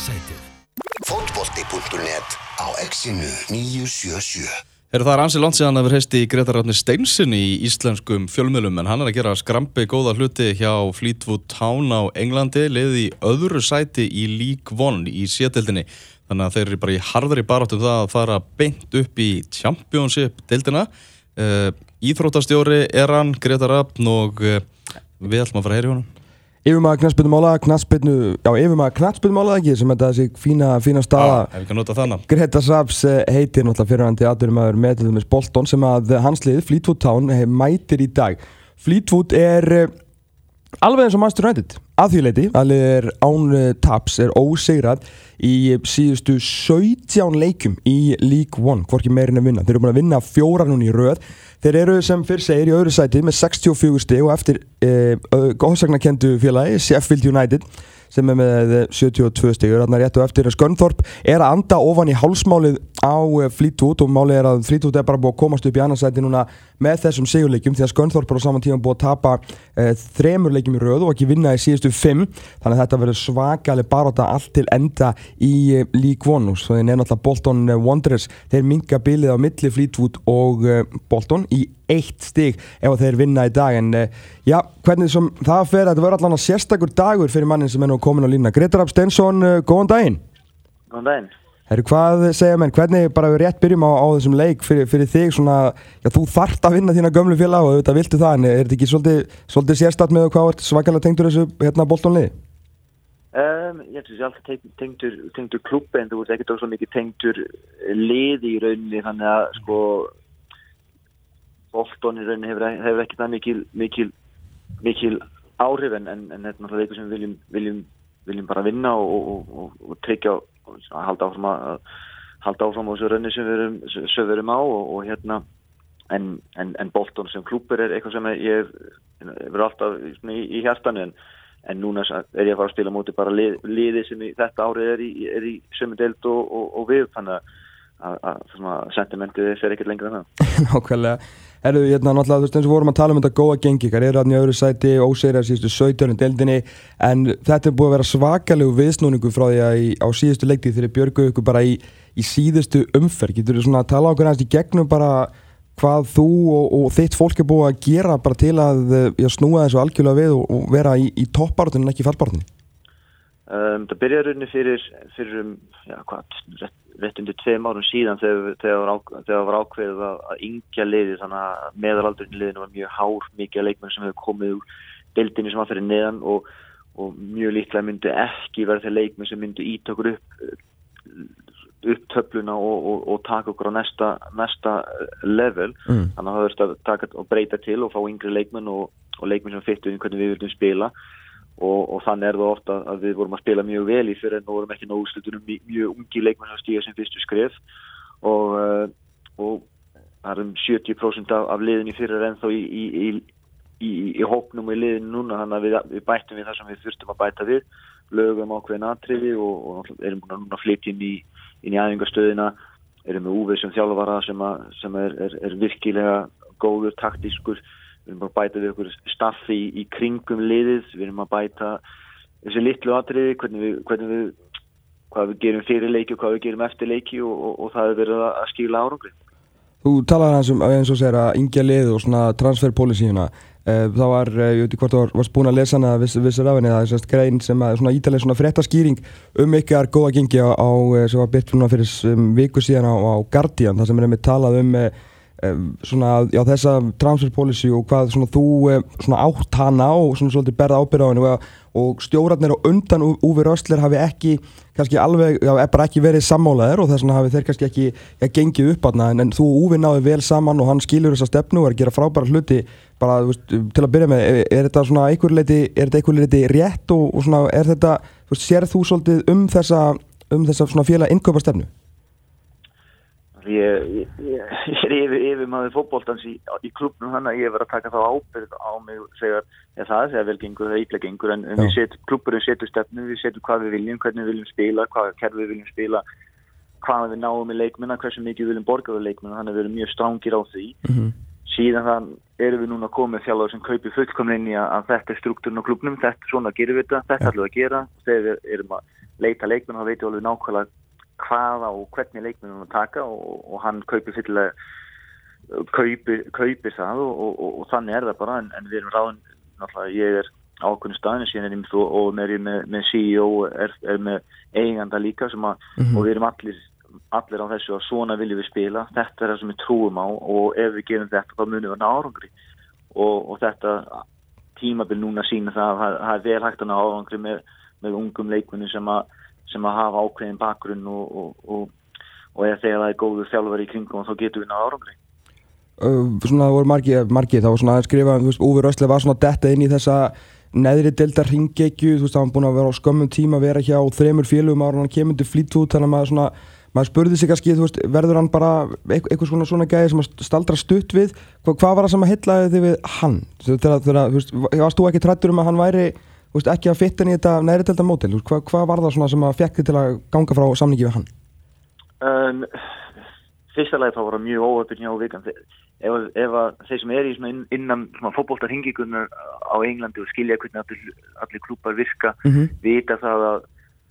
sætið. Fótbolti.net á exinu 977 Er það er ansi langt síðan að við heisti Gretar Ráttni Steinsin í íslenskum fjölmjölum en hann er að gera skrampi góða hluti hjá Fleetwood Town á Englandi liði í öðru sæti í League One í sétildinni þannig að þeir eru bara í harðri baráttum það að fara beint upp í Championship deildina. Uh, Íþróttastjóri er hann Gretar Ráttn og uh, við ætlum að fara að heyra í honum Yfirmaður knastbyrnumála, knastbyrnu, já yfirmaður knastbyrnumála ekki sem þetta þessi fína, fína staða. Já, ef við kannum nota þannig Greta Saps eh, heitir náttúrulega fyrirhandi aðdurumadur með til dæmis Bolton sem að hans lið Fleetwood Town eh, mætir í dag. Fleetwood er eh, alveg eins og Master United að því leiti, alveg er án eh, taps, er ósegrað í síðustu 17 leikum í League One, hvorki meirinn að vinna þeir eru búin að vinna fjóra núni í röð. Þeir eru sem fyrr segir í öðru sæti með 64 stig og eftir eh, góðsagnakendu félagi Sheffield United sem er með 72 stigur þarna rétt og eftir að Skönþorp er að anda ofan í hálsmálið á eh, Fleetwood og málið er að Fleetwood er bara búið að komast upp í annarsæti núna með þessum sigurleikjum því að Skönþorp er á saman tíma búið að tapa e, þremur leikjum í röð og ekki vinna í síðustu fimm. Þannig að þetta verður svakalig baróta allt til enda í og svo er náttúrulega Bolton Wanderers þeir minga bilið á milli Fleetwood og Bolton í eitt stig ef þeir vinna í dag. En já, hvernig sem það fer þetta verður allan að sérstakur dagur fyrir mannin sem er nú komin á lína Gretar Abstensson, góðan daginn. Góðan daginn. Herru, hvað segja menn, hvernig bara við rétt byrjum á, á þessum leik fyrir, fyrir þig svona, já þú þart að vinna þína gömlu félag og auðvitað viltu það en er þetta ekki svolítið, svolítið sérstatt með hvað vart svakalega tengdur þessu hérna bóltónliði? Um, ég finnst alltaf tengdur, tengdur klubbi en þú ert ekkert svo mikið tengdur liði í rauninni þannig að sko bóltón í rauninni hefur, hefur ekki það mikil, mikil, mikil áhrif en, en, en þetta er náttúrulega eitthvað sem við viljum, viljum, viljum bara vinna og, og, og, og tryggja að halda áfram að halda áfram á þessu raunni sem við erum, sem við erum á og hérna en, en, Bolton sem klúpur er eitthvað sem ég verður alltaf í, í hjartanu en, en núna er ég að fara að spila mútið bara lið, liði sem í, þetta árið er í, í sömu deild og, og, og við þannig að, að, sentimentið fer ekkert lengur en það Nákvæmlega Erðu, hérna, náttúrulega, þú veist, eins og vorum að tala um þetta góða gengi, hvað er aðni á öðru sæti, óseira síðustu 17. deildinni, en þetta er búið að vera svakalegu viðsnúningu frá því að í, á síðustu leiktið þegar björgu ykkur bara í, í síðustu umferð. Getur þú svona að tala okkur aðeins í gegnum bara hvað þú og, og þitt fólk er búið að gera bara til að já, snúa þessu algjörlega við og, og vera í, í toppártunum en ekki fallbártunum? Um, það byrjaði rauninni fyrir, fyrir um, já, hvað, rétt, rétt undir tveim árum síðan þegar, þegar, þegar var ákveðið að, að yngja liði þannig að meðalaldurinn liðinu var mjög hár mikið leikmenn sem hefur komið úr deildinni sem var fyrir neðan og, og mjög líklega myndi ekki verða þeir leikmenn sem myndi ít okkur upp upp töfluna og, og, og taka okkur á næsta, næsta level mm. þannig að það verður að taka og breyta til og fá yngri leikmenn og, og leikmenn sem fyttu um hvernig við viljum spila og þannig er það ofta að við vorum að spila mjög vel í fyrir en við vorum ekki nógu slutunum mjög ungi leikmenn sem stíga sem fyrstu skref. Og það er um 70% af, af liðin í fyrir en þó í, í, í, í hóknum og í liðin núna þannig að við, við bættum við það sem við þurftum að bæta við. Lögum ákveðin aðtriði og erum búin að núna flytja inn í inn í æfingastöðina, erum við úvið sem þjálfvara sem, að, sem er, er, er virkilega góður, taktískur við erum bara að bæta við okkur staffi í, í kringum liðið, við erum að bæta þessi litlu atriði hvernig við, hvernig við hvað við gerum fyrir leiki og hvað við gerum eftir leiki og, og, og það er verið að skila árangri. Þú talaði hans um eins og segir að yngja lið og svona transferpólisíuna þá var, ég veit ekki hvort þú varst búin að lesa hana viss, vissar af henni, það er svona grein sem að svona ítalega svona fréttaskýring um ykkar góða gengi á, á sem var byrt fyrir um, viku síðan á, á Guardian, það sem er með talað um svona, já þessa transfer policy og hvað svona þú svona átt hana og svona svolítið berða ábyrða á henni og, og stjórnarnir og undan Úvi Röstler hafi ekki kannski alveg, já, bara ekki verið sammálaðir og þess vegna hafi þeir kannski ekki ja, gengið upp aðna en, en þú og Úvi náðu vel saman og hann skilur þessa stefnu og er að gera frábæra hluti bara veist, til að byrja með, er, er þetta svona einhver leiti, er þetta einhver leiti rétt og, og svona er þetta, veist, sér þú svolítið um þessa, um þessa svona félag innköpa stefnu? Ég, ég, ég er yfir, yfir maður fókbóltans í, í klubnum hann að ég verði að taka þá ábyrð á mig og segja að það segja vel gengur, það er ítla gengur en, en set, klubburinn setur stefnu, við setum hvað við viljum, hvernig við viljum spila, hvað kerfi við viljum spila hvað við náum í leikminna, hversu mikið við viljum borga við leikminna, þannig að við erum mjög strángir á því. Mm -hmm. síðan þann erum við núna komið þjálfur sem kaupir fullkomni inn í að, að þetta er struktúrin á klubnum, þetta svona gerum við þetta, þetta ætlum við að gera. Þegar við erum að leita leikmenn og veitum alveg nákvæmlega hvaða og hvernig leikmenn hann taka og, og hann kaupir fyllilega kaupir, kaupir það og, og, og þannig er það bara en, en við erum ráðin, náttúrulega ég er ákveðinu staðinu síðan er ég með, og með, með, með CEO er, er með eiganda líka sem að Mhm. og við erum allir, allir á þessu að svona viljum við spila, þetta er það sem við trúum á og ef við gerum þetta þá munum við ná árangri og, og þetta tímabil núna sína það að það er vel hægt að ná árangri með, með ungum leikunni sem að, sem að hafa ákveðin bakgrunn og, og, og, og ef þegar það er góður þjálfur í kringum þá getum við ná árangri. Svona það voru margið, það var svona að skrifa, þú veist, Úvi Rösli var svona detta inn í þessa neðri delta ringekju, þú veist, það var búin að vera á skömmum tíma að vera hjá þremur félugum ára hann kemur til flýtút, þannig að maður svona maður spurði sig kannski, þú veist, verður hann bara eit- eitthvað svona svona gæði sem að staldra stutt við? Hva, hvað var það sem að hellaði þig við hann? Þegar, þegar, þú veist, varst þú ekki trættur um að hann væri veist, ekki að fitta í þetta neðri delta mótil, Þú veist, hvað, hvað var það sem að fekk þig til að ganga frá samningi við hann? Um, fyrsta lagi þá var það mjög óöfn hjá vikan ef, ef að þeir sem er í svona inn, innan svona fótboltar hingikunar á Englandi og skilja hvernig allir, allir klúpar virka Mhm. vita það að,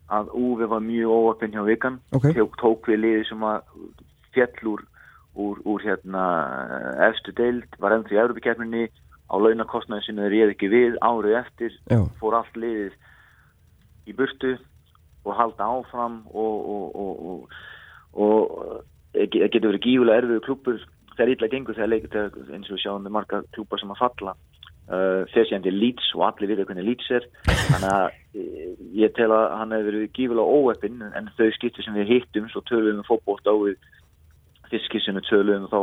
að Úvi var mjög óöfn hjá vikan Ok. tók, tók við liði sem að fjall úr, úr, hérna efstu deild, var ennþví í Európa-kefninni á launakostnaði sem þeir réð ekki við árið eftir, Já. fór allt liðið í burtu og halda áfram og, og, og, og, og það getur verið gífulega erfiðu klúpur þegar illa gengur þegar leikur eins og við sjáum með marga klúpar sem að falla uh, séðan til Leeds og allir vita hvernig Leeds er þannig að eh, ég tel að hann hefur verið gífulega óeppin en þau skipti sem við hittum svo tölum við fótbolt á við fiskissinu tölum og þá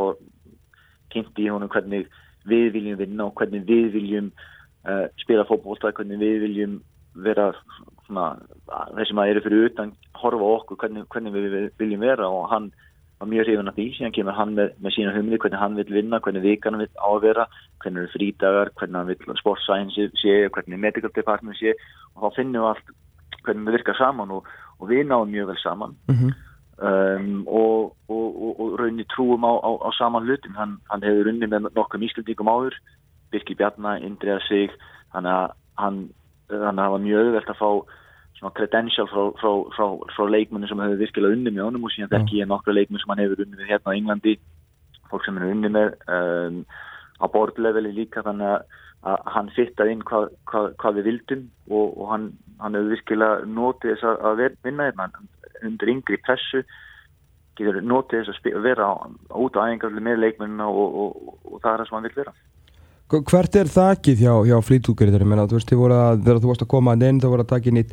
kynnti ég honum hvernig við viljum vinna og hvernig við viljum uh, spila fótbolta, hvernig við viljum vera svona, þeir sem að eru fyrir utan horfa okkur hvernig, hvernig við viljum vera. Og hann var mjög hrifun af því, síðan kemur hann með, með sína humli, hvernig hann vil vinna, hvernig vikan vil á að vera, hvernig eru frídagar, hvernig hann vil sportscience sé, hvernig medical department sé. Og þá finnum við allt hvernig við virkar saman og, og við náum mjög vel saman. Mm um, og, og, og, og raunni trúum á, á, á saman hlutum. Hann, hann hefur unni með nokkum íslendingum áður Birki Bjarnar, Indriða sig. Þannig að hann það var mjög auðvelt að fá svona credential frá, frá, frá, frá leikmenni sem hefur virkilega unni með honum og síðan Já. þekki ég nokkra leikmenn sem hann hefur unni með hérna á Englandi fólk sem hann er unni með um, á boardleveli líka. Þannig að, að hann fittaði inn hvað, hvað, hvað við vildum og, og hann, hann hefur virkilega notið þess að, vinna hérna. Hann- undir yngri pressu getur notið þess að vera út á æfingarlega með leikmennina og, og, og, það er það sem hann vil vera. Hvert er þakkið hjá, hjá meina, þú veist, að, þegar þú varst að koma að inn, þá voru að taka inn í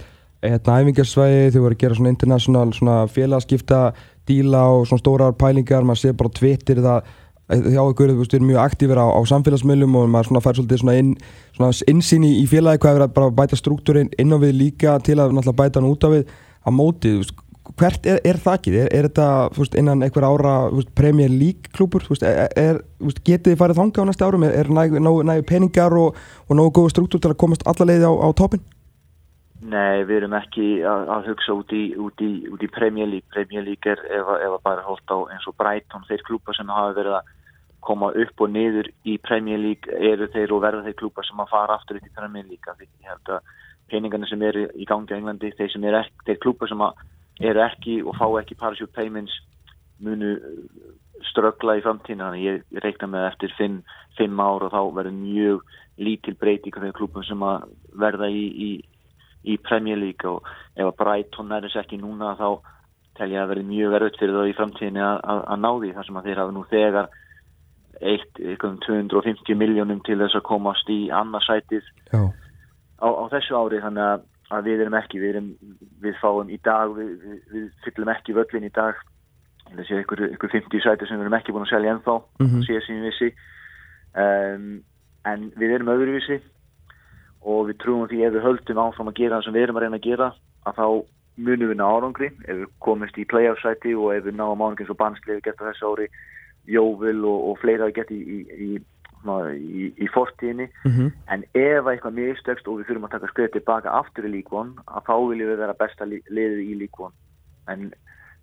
hérna æfingarsvæði, þið voru að gera svona international, félagskipta díla og svona stórar pælingar, maður sé bara á Twitter það, hjá ykkur, þú veist, eru mjög aktífir á, á samfélagsmiðlum og maður svona fær svolítið svona inn, svona innsýn í, félagi hvað er að bæta struktúrin inn á við líka til að bæta hann út á við. Á mótið, hvert er, er þakkið? Er, er þetta veist, innan einhver ára veist, Premier League klúpur? Getið þið farið þanga á næsta árum? Er, nægu, peningar og, og nógu góða struktúr til að komast alla leiði á, á toppin? Nei, við erum ekki að, að hugsa út í, út, í, út í Premier League Premier League er ef, ef að bara hólt á eins og Brighton, þeir klúpa sem hafa verið að koma upp og niður í Premier League eru þeir og verða þeir klúpa sem að fara aftur upp í Premier League því ég held að peningarnir sem eru í gangi á Englandi, þeir ekki, þeir klúpa sem að eru ekki og fá ekki parachute payments munu ströggla í framtíðinu þannig ég, ég reikna með eftir fimm, fimm ár og þá verður mjög lítil breyting af þeir klúpum sem að verða í, í, í Premier League. Og ef að Brighton er þess ekki núna þá tel ég að verði mjög verðut fyrir það í framtíðinu að, að, að ná því þar sem að þeir hafa nú þegar eitt eitthvað um 250 miljónum til þess að komast í annarsætið á, á þessu ári. Þannig að, að við erum ekki við, erum, við fáum í dag við, við, við fyllum ekki völlin í dag. Það sé ykkur, ykkur 50 sæti sem við erum ekki búin að selja ennþá Mhm. sé sem við vissi. Um, en við erum öðruvísi og við trúum því ef við höldum áfram að gera það sem við erum að reyna að gera að þá munum við ná árangri. Ef við komist í playoff sæti og ef við náum árangri eins og bannslega við getum þessu ári Jóvil og, og fleira geta í, í, í, svona í, í fortíðinni. Mm en ef eitthvað mistökst og við þurfum að taka skrið tilbaka aftur í líkvon að þá viljum við vera besta li- liðið í líkvon. En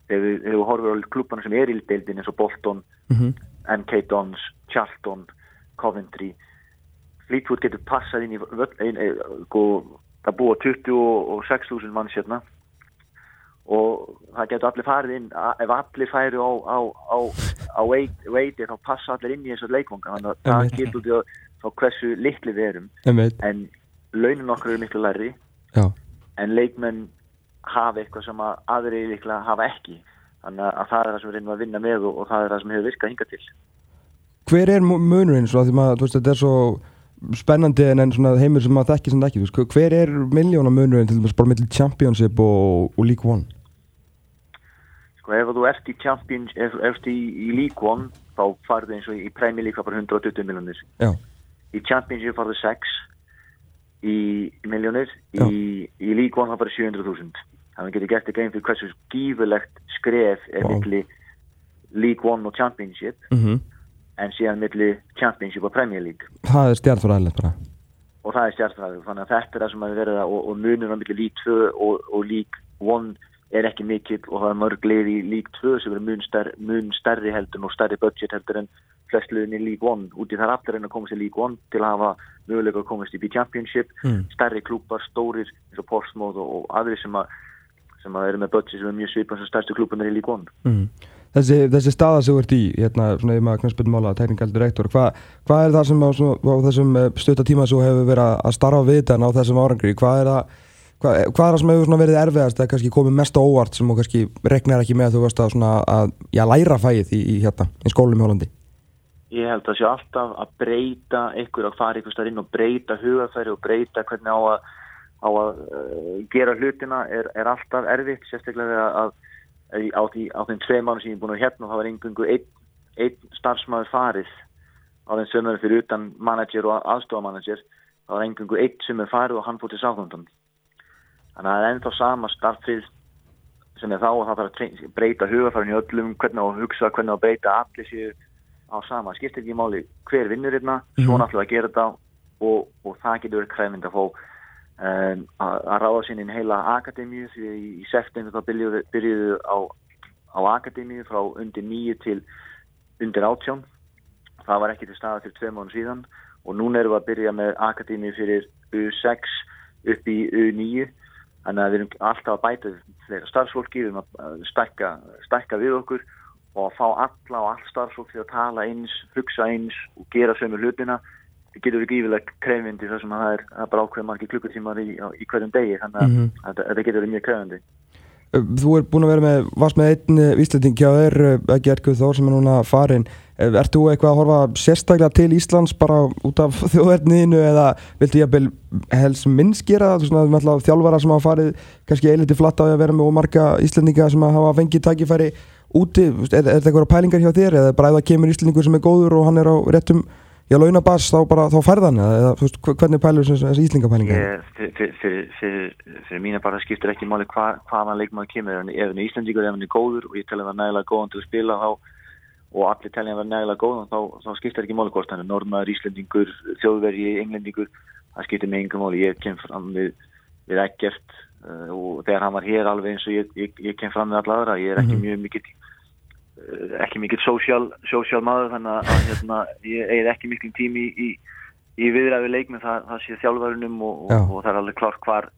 þegar við, við horfum á klubana sem er í deildin eins og Bolton, -hmm. NK Dons Charlton, Coventry Fleetwood getur passað inn í völl- ein, ein, sko, það búa 26.000 manns hérna það getur allir farið inn. Ef allir færi á, á, á, á veit- veiti þá passa allir inn í þessu leikvanga þannig að það getur út í að þá hversu litli við erum. En launin okkur eru miklu já, en leikmenn hafa eitthvað sem að aðri líklega hafa ekki. Þannig að það er það sem við reynum að vinna með og, og það er það sem hefur virkað hinga til. Hver er mu- munurinn svo að því veist, þetta er svo spennandi en, en svona heimur sem maður þekki sem ekki, þú veist, hver er miljóna munurinn til dæmis bara millir Championship og, og League One? Sko ef þú ert í Champions ef ert í, í League One þá farðu eins og í Premier League var bara 120 miljonir Já, í Championship farðu 6 í miljónir í, í League One það bara 700.000 þannig að getur gert ekki einn fyrir hversu gífurlegt skref er Vá. milli League One og Championship mm en síðan milli Championship og Premier League. Það er stjartfræðilegt bara. Og það er stjartfræður þannig að þetta er það sem að verða og, og munur á milli League 2 og, og League 1 er ekki mikill og það er mörg lið í League 2 sem er mun, stær, mun stærri heldur og stærri budget heldur en flest liðin í League 1 úti þar allir en að komast í League 1 til að hafa möguleika að komast í Championship Mm. stærri klúpar, stórir eins og Portsmouth og, og aðri sem að sem að eru með budget sem er mjög svipað sem stærstu klúparnir í League 1 mm. þessi, þessi staða sem þú ert í hérna, svona ég maður knæspil mála, teknikal direktor hvað hva er það sem á, svona, á þessum stutta tíma sem þú hefur verið að starfa við þetta á þessum árangri, hvað er það Hvað, hvað er það sem hefur verið erfiðast eða kannski komið mest á óvart sem þú kannski regnar ekki með að þú varst að, svona, að já, læra fæið í, í, hérna, í skólum í Hollandi? Ég held að það sé alltaf að breyta ykkur að fara ykkur starf inn og breyta hugafæri og breyta hvernig á að, á að uh, gera hlutina er, er alltaf erfitt, sérstaklega að, að á, því, á þeim tvei mánu sem ég er búin að hérna þá var einhverju einn, einn starfsmæður farið á þeim sömur fyrir utan manager og aðstofamanager þá var einhverju einn sem er farið og hann fór til Sáþondon þannig að það er ennþá sama starfið sem er þá og það þarf að breyta hugafærin í öllum hvernig á að hugsa, hvernig á að breyta allir séu á sama, skiptir ekki máli hver vinnur hérna, Mhm. svona ætlum við að gera þetta og, og það getur verið kræfind að fá um, að, að ráða sinni heila akademíu því í, í september þá byrjuðu, byrjuðu á, á akademíu frá undir nýju til undir átjón það var ekki til staða til tvei mánu síðan og núna erum við að byrja með akademíu fyrir U6 upp í U9 þannig að við erum alltaf að bæta fleira starfsfólki, við erum að stækka, stækka við okkur og að fá alla og all starfsfólk til að tala eins, hugsa eins og gera sömu hlutina það getur ekki yfirlega krefindi þar sem að það er, það bara ákveð margir klukkutímar í, í hverjum degi þannig að Mhm. þetta, þetta getur verið mjög krefindi Þú er búin að vera með, varst með einn vísleiting hjá þér, ekki Erkuð Þór sem er núna farin. Ert þú eitthvað að horfa sérstaklega til Íslands bara út af þjóðverðniðinu eða viltu ég að helst minnst gera það? Þjálfara sem hafa farið kannski eiliti flatt á því að vera með ómarga Íslandinga sem hafa fengið tækifæri úti. Er, er þetta eitthvað pælingar hjá þér eða bara ef það kemur Íslandingur sem er góður og hann er á réttum Já, launabass, þá bara, þá færðan eða, þú veist, hvernig pælur þessi íslingapælingar? Ég, fyrir, mína bara skiptir ekki máli hva, hvaðan leikmaður kemur ef hann hann er Íslandíkur, ef hann er góður og ég tel að það er nægilega góðan til að spila þá og allir telja vera nægilega góðan þá, þá skiptir ekki máli hvort hann er normaður, Íslandingur þjóðvergi, englendingur það skiptir mig engum máli, ég kem fram við, við ekkert uh, og þegar hann var hér alveg eins og ég, ég, ég kem fram við alla aðra, ég er ekki Mhm. mjög mikill uh, ekki mikill social, social maður þannig að- hérna, ég eigið ekki miklum tími í, í í viðræðu leikmið það, það sé þjálfarunum og, og, og það er alveg klart hvar,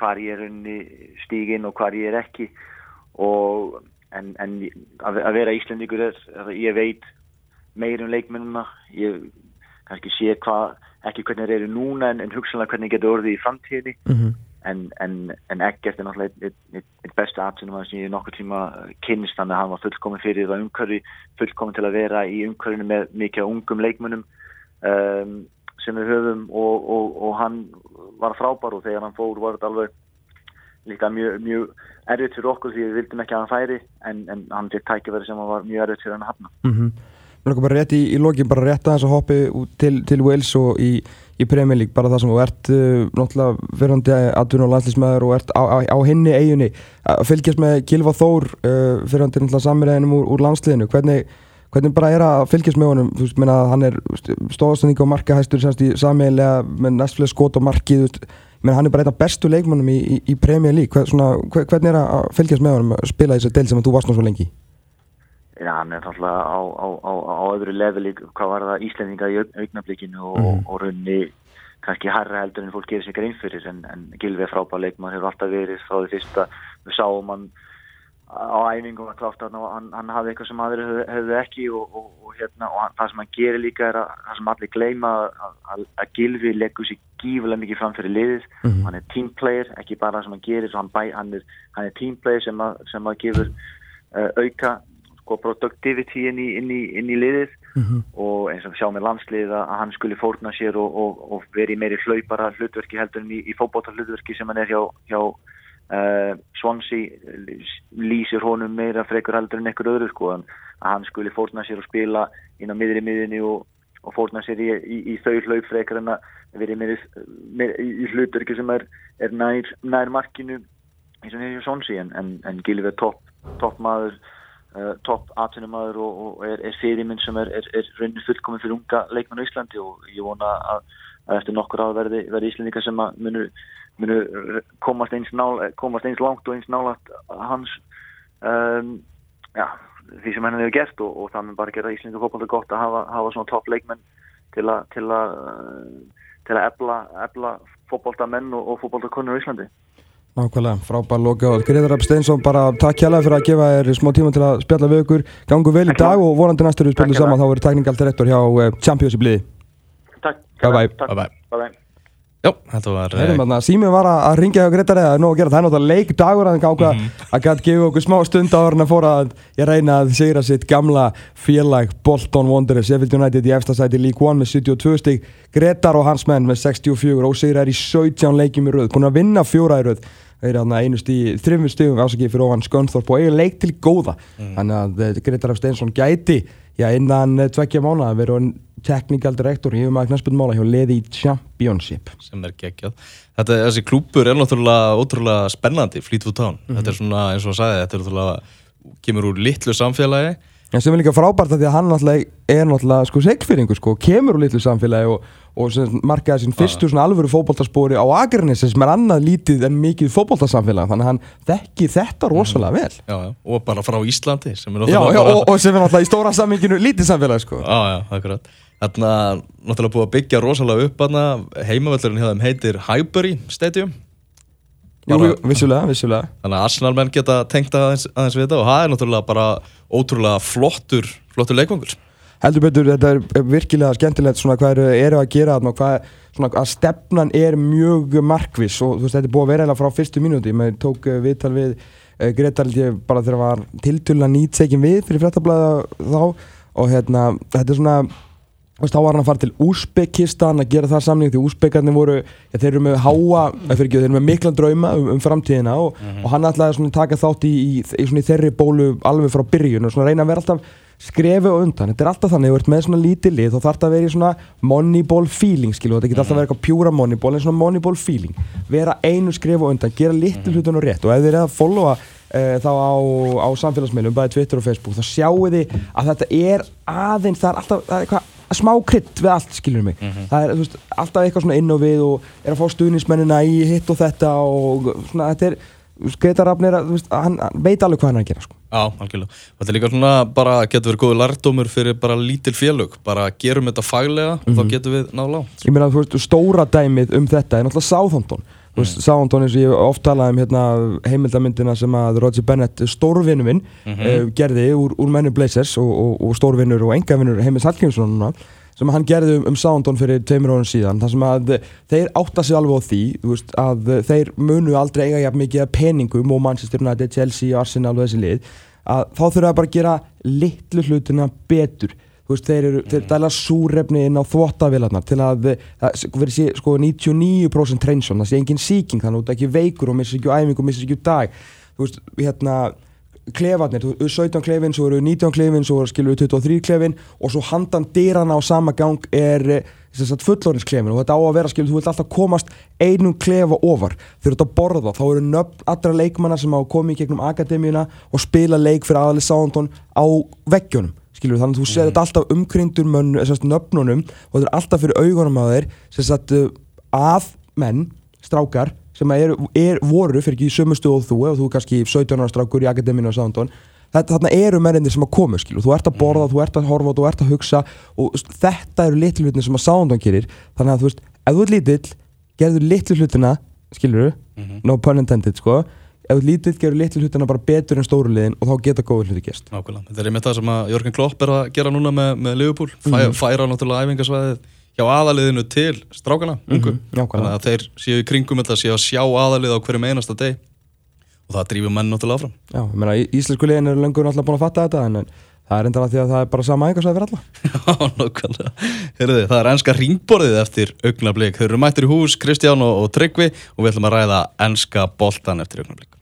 hvar ég er unni stíginn og hvar ég er ekki. Og en, en að, að vera Íslandíkur er, ég veit meir um leikmennina ég kannski sé hvað ekki hvernig þeir eru núna en, en hugsanlega hvernig getur orðið í framtíðinni. Mm -hmm. En, en, en ekkert er náttúrulega einn ein, ein besta aðtunum sem ég nokkur tíma kynst þannig að hann var fullkomin fyrir það umhverfi fullkomin til að vera í umhverfinu með mikið ungum leikmönnum um, sem við höfum og, og, og hann var frábær og þegar hann fór var þetta alveg líka mjög, mjög erfitt fyrir okkur því við vildum ekki að hann færi en, en hann fekk tækifæri sem var mjög erfitt fyrir hann að hafna Mm -hmm. Mér langar bara rétt í, í lokin bara rétt að þess að hoppi til, til Wales og í, í Premier League bara það sem þú ert uh, náttúrulega verðandi aðvun og landslýsmæður og ert á, á, á hinni eiginni að fylgjast með Gilva Þór uh, verðandi náttúrulega samverðinum úr, úr landsliðinu. Hvernig, hvernig bara er að fylgjast með honum? Þú veist, menna hann er stóðastending og markahæstur semst í sameiginlega með næstflega skot og markið þú veist, menn hann er bara einn af bestu leikmannum í, í, í Premier League. Hver, svona, hver, hvernig er að fylgjast með honum að spila í þessu del sem að þú varst svo lengi Já, hann er náttúrulega á, á, á, á öðru leveli hvað var það Íslendinga í aug- augnablikinu og, Mhm. og runni kannski harra heldur en fólk gerir sig grein fyrir en, en Gilvi er frábær leikmann hefur alltaf verið frá því fyrsta við sáum hann á æfingum var klárt að hann, hann hafði eitthvað sem aðri höfðu, höfðu ekki og, og, og, hérna, og hann, það sem hann gerir líka er að það sem allir gleyma að, að, að Gilvi leggur sér gífulega mikið fram fyrir liðið Mhm. hann er teamplayer, ekki bara það sem hann gerir hann, bæ, hann, er, hann er teamplayer sem að, sem að gefur uh, auka sko, productivity inn í, inn í, inn í liðið Mhm. og eins og sjá með landslið að hann skuli fórna sér og, og, og veri meiri hlaupara hlutverki heldur en í, í fótbóta hlutverki sem hann er hjá, hjá uh, Swansea lýsir honum meira frekur heldur en einhver öðru sko að hann skuli fórna sér og spila inn á miðri miðinni og, og fórna sér í, þau hlaup frekar en að veri meiri, meiri í, hlutverki sem er, er nær, nær markinu eins og nefnir Swansea en, en, en Gilvi er topp top maður uh, topp atvinnumæður og, og er, er fyrirminn sem er, er, er raunin fullkominn fyrir unga leikmenn á Íslandi og ég vona að, að eftir nokkur áð verði, verði Íslandika sem munu, munu komast, eins nál, komast eins langt og eins nálat hans um, ja, því sem henni hefur gert og, og það mun bara gera Íslandika fókbalta gott að hafa, hafa svona topp leikmenn til að til að til að ebla, ebla fókbalta menn og, og fókbalta konur á Íslandi Nákvæmlega, frábær loka og Gretar Rapp Steinsson bara takk hjálpa fyrir að gefa þér smá tíma til að spjalla við ykkur. Gangu vel í Takk dag og vonandi næstur við spjallum saman. Þá hérlega. verður tekningaldirektor hjá uh, Champions í bliði Takk, Bye bye. Takk. Bye bye. bye, bye. Já, þetta var eh, Heyrðum þarna, Sími var að, að ringja hjá Gretar eða nóg að gera, það er náttúrulega leikdagur að gáka að gæti gefa okkur smá stund á orðin að fóra að ég reyna að sigra sitt gamla félag Bolton Wanderers, Sheffield United í efsta sæti League One með 72 stík Gretar og hans menn með 64 og sigra er í 17 leikjum í röð, búin að vinna fjóra í röð eru þarna einu stíð, þrjum stíðum ásakið fyrir ofan Skönþorp og eiga leik til góða. Þannig að eh, Gretar F. Steinsson gæti já, innan eh, tveggja mánuða verið technical director í um að knaspundmála hjá liði í Championship. Sem er geggjað. Þetta, þessi klúpur er náttúrulega ótrúlega spennandi, Fleetwood Town. Mhm. þetta er svona, eins og hann sagði, þetta er náttúrulega kemur úr litlu samfélagi En sem er líka frábært að því að hann náttúrulega er náttúrulega sko seglfyrringu sko, kemur úr litlu samfélagi og, og markaði sín fyrstu svona alvöru fótboltaspori á Akranessi sem er annað lítið en mikið fótboltasamfélag. Þannig að hann þekki þetta rosalega vel. Já, já, og bara frá Íslandi sem er Já, náttúrulega og, og sem er náttúrulega í stóra samminginu lítið samfélag sko. Akkurat. Þarna, náttúrulega búið að byggja rosalega upp hjá þeim heitir Highbury Stadium. Jú, vissulega, vissulega Þannig að Arsenal menn geta tengt aðeins, aðeins við þetta og það er náttúrulega bara ótrúlega flottur, flottur leikvangur. Heldur betur, þetta er er virkilega skemmtilegt svona hvað eru, eru að gera þarna og hvað svona að stefnan er mjög markviss og þú veist, þetta er búið að vera eiginlega frá fyrstu mínúti, maður tók uh, viðtal við uh, Greta held ég bara þegar var tiltölulega nýtsekin við fyrir fréttablaða þá og hérna, þetta er svona veist, þá var hann að fara til Úsbekistan að gera það samning því Úsbekarnir voru ja, þeir eru með háa, eh, fyrir ekki, þeir eru með mikla drauma um, um framtíðina og, og hann ætlaði að taka þátt í, í, í, í þeirri bólu alveg frá byrjun og reyna að vera alltaf skrefi og undan, þetta er alltaf þannig, þú ert með svona lítið lið þá þarf þetta að vera í svona moneyball feeling skilu, þetta getur alltaf að vera eitthvað pjúra moneyball en svona moneyball feeling, vera einu skrefi og undan, gera litlu hlutunum rétt og ef þið er að followa uh, þá á, á samfélagsmiðlum, bæði Twitter og Facebook þá sjáu þið að þetta er aðeins, það er alltaf það er eitthvað smá krydd við allt, skilur mig það er veist, alltaf eitthvað svona inn og við og er að fá stuðnismennina í hitt og þetta og svona, þetta er skreitarafnir, hann, hann veit alveg hvað hann er að gera sko. Já, algjörlega. Þetta er líka svona bara, getur verið góð lærdómur fyrir bara lítil félög. Bara gerum þetta faglega og þá getum við náðu lágt. ég meina þú veist, stóra dæmið um þetta er náttúrulega Southampton þú veist, Southampton eins og ég oft talað um hérna, heimildamyndina sem að Roger Bennett stórvinnu minn uh, gerði úr, úr mennu Blazers og, og, og stórvinnur og engavinnur Heimis Hallgrímsson núna sem hann gerði um, um Southampton fyrir tveimur árun síðan þar sem að þeir átta sig alveg á því þú veist, að þeir munu aldrei eiga jafn mikið peningum og Manchester United, Chelsea, Arsenal og þessi lið að þá þurfa að bara gera litlu hlutina betur veist, þeir eru, þeir dæla súrefni inn á þvottavélarnar til að það verið sé sko 99% treynsjón, það sé engin síking þannig að þú ert ekki veikur og missir ekki æfingu og missir ekki dag. Þú veist, hérna klefarnir, þú veist, 17 klefin, svo eru 19 klefin svo eru skilur 23 klefin og svo handan dyrana á sama gang er fullorðinsklefin og þetta á að vera skilur, þú vilt alltaf komast einum klefa ofar. Þú ert að borða, þá eru nöfn allra leikmanna sem hafa komið gegnum akademíuna og spila leik fyrir aðalis Sándon á veggjunum skilur, þannig að þú sér þetta alltaf umkringdur nöfnunum og þetta er alltaf fyrir augunum að þeir sérst, að menn, strákar sem er, er, voru fyrir ekki í sömu stöðu og þú ef þú er kannski 17 ára strákur í akademínu á Sándon þarna eru mennir sem að komu skilur. þú ert að borða, þú ert að horfa, þú ert að hugsa og þetta eru litlu hlutin sem að Sándon gerir. Þannig að þú veist, ef þú ert lítill gerður litlu hlutina, skilur no pun intended sko. Ef lítill gerur litlu hlutina bara betur en stóru liðin og þá geta góður hluti Nákvæmlega, þetta er einmitt það sem að Jörgen Klopp er að gera núna með, með Liverpool. Fæ, Mhm. færa náttúrulega æfingasvæðið hjá aðaliðinu til strákana, ungu. Mhm, nákvæmlega. þannig að þeir séu í kringum þetta séu að sjá aðalið á hverjum einasta deg og það drýfur menn náttúrulega áfram. Já, ég meina, íslensku liðin eru lengur alltaf búin að fatta þetta en, það er endala því að það er bara sama æfingarsvæði fyrir alla. Já, nákvæmlega. Heyrðu, það er enska ringborðið eftir augnablik. Þeir eru mættir í hús, Kristján og, og Tryggvi og við ætlum að ræða enska boltan eftir augnablik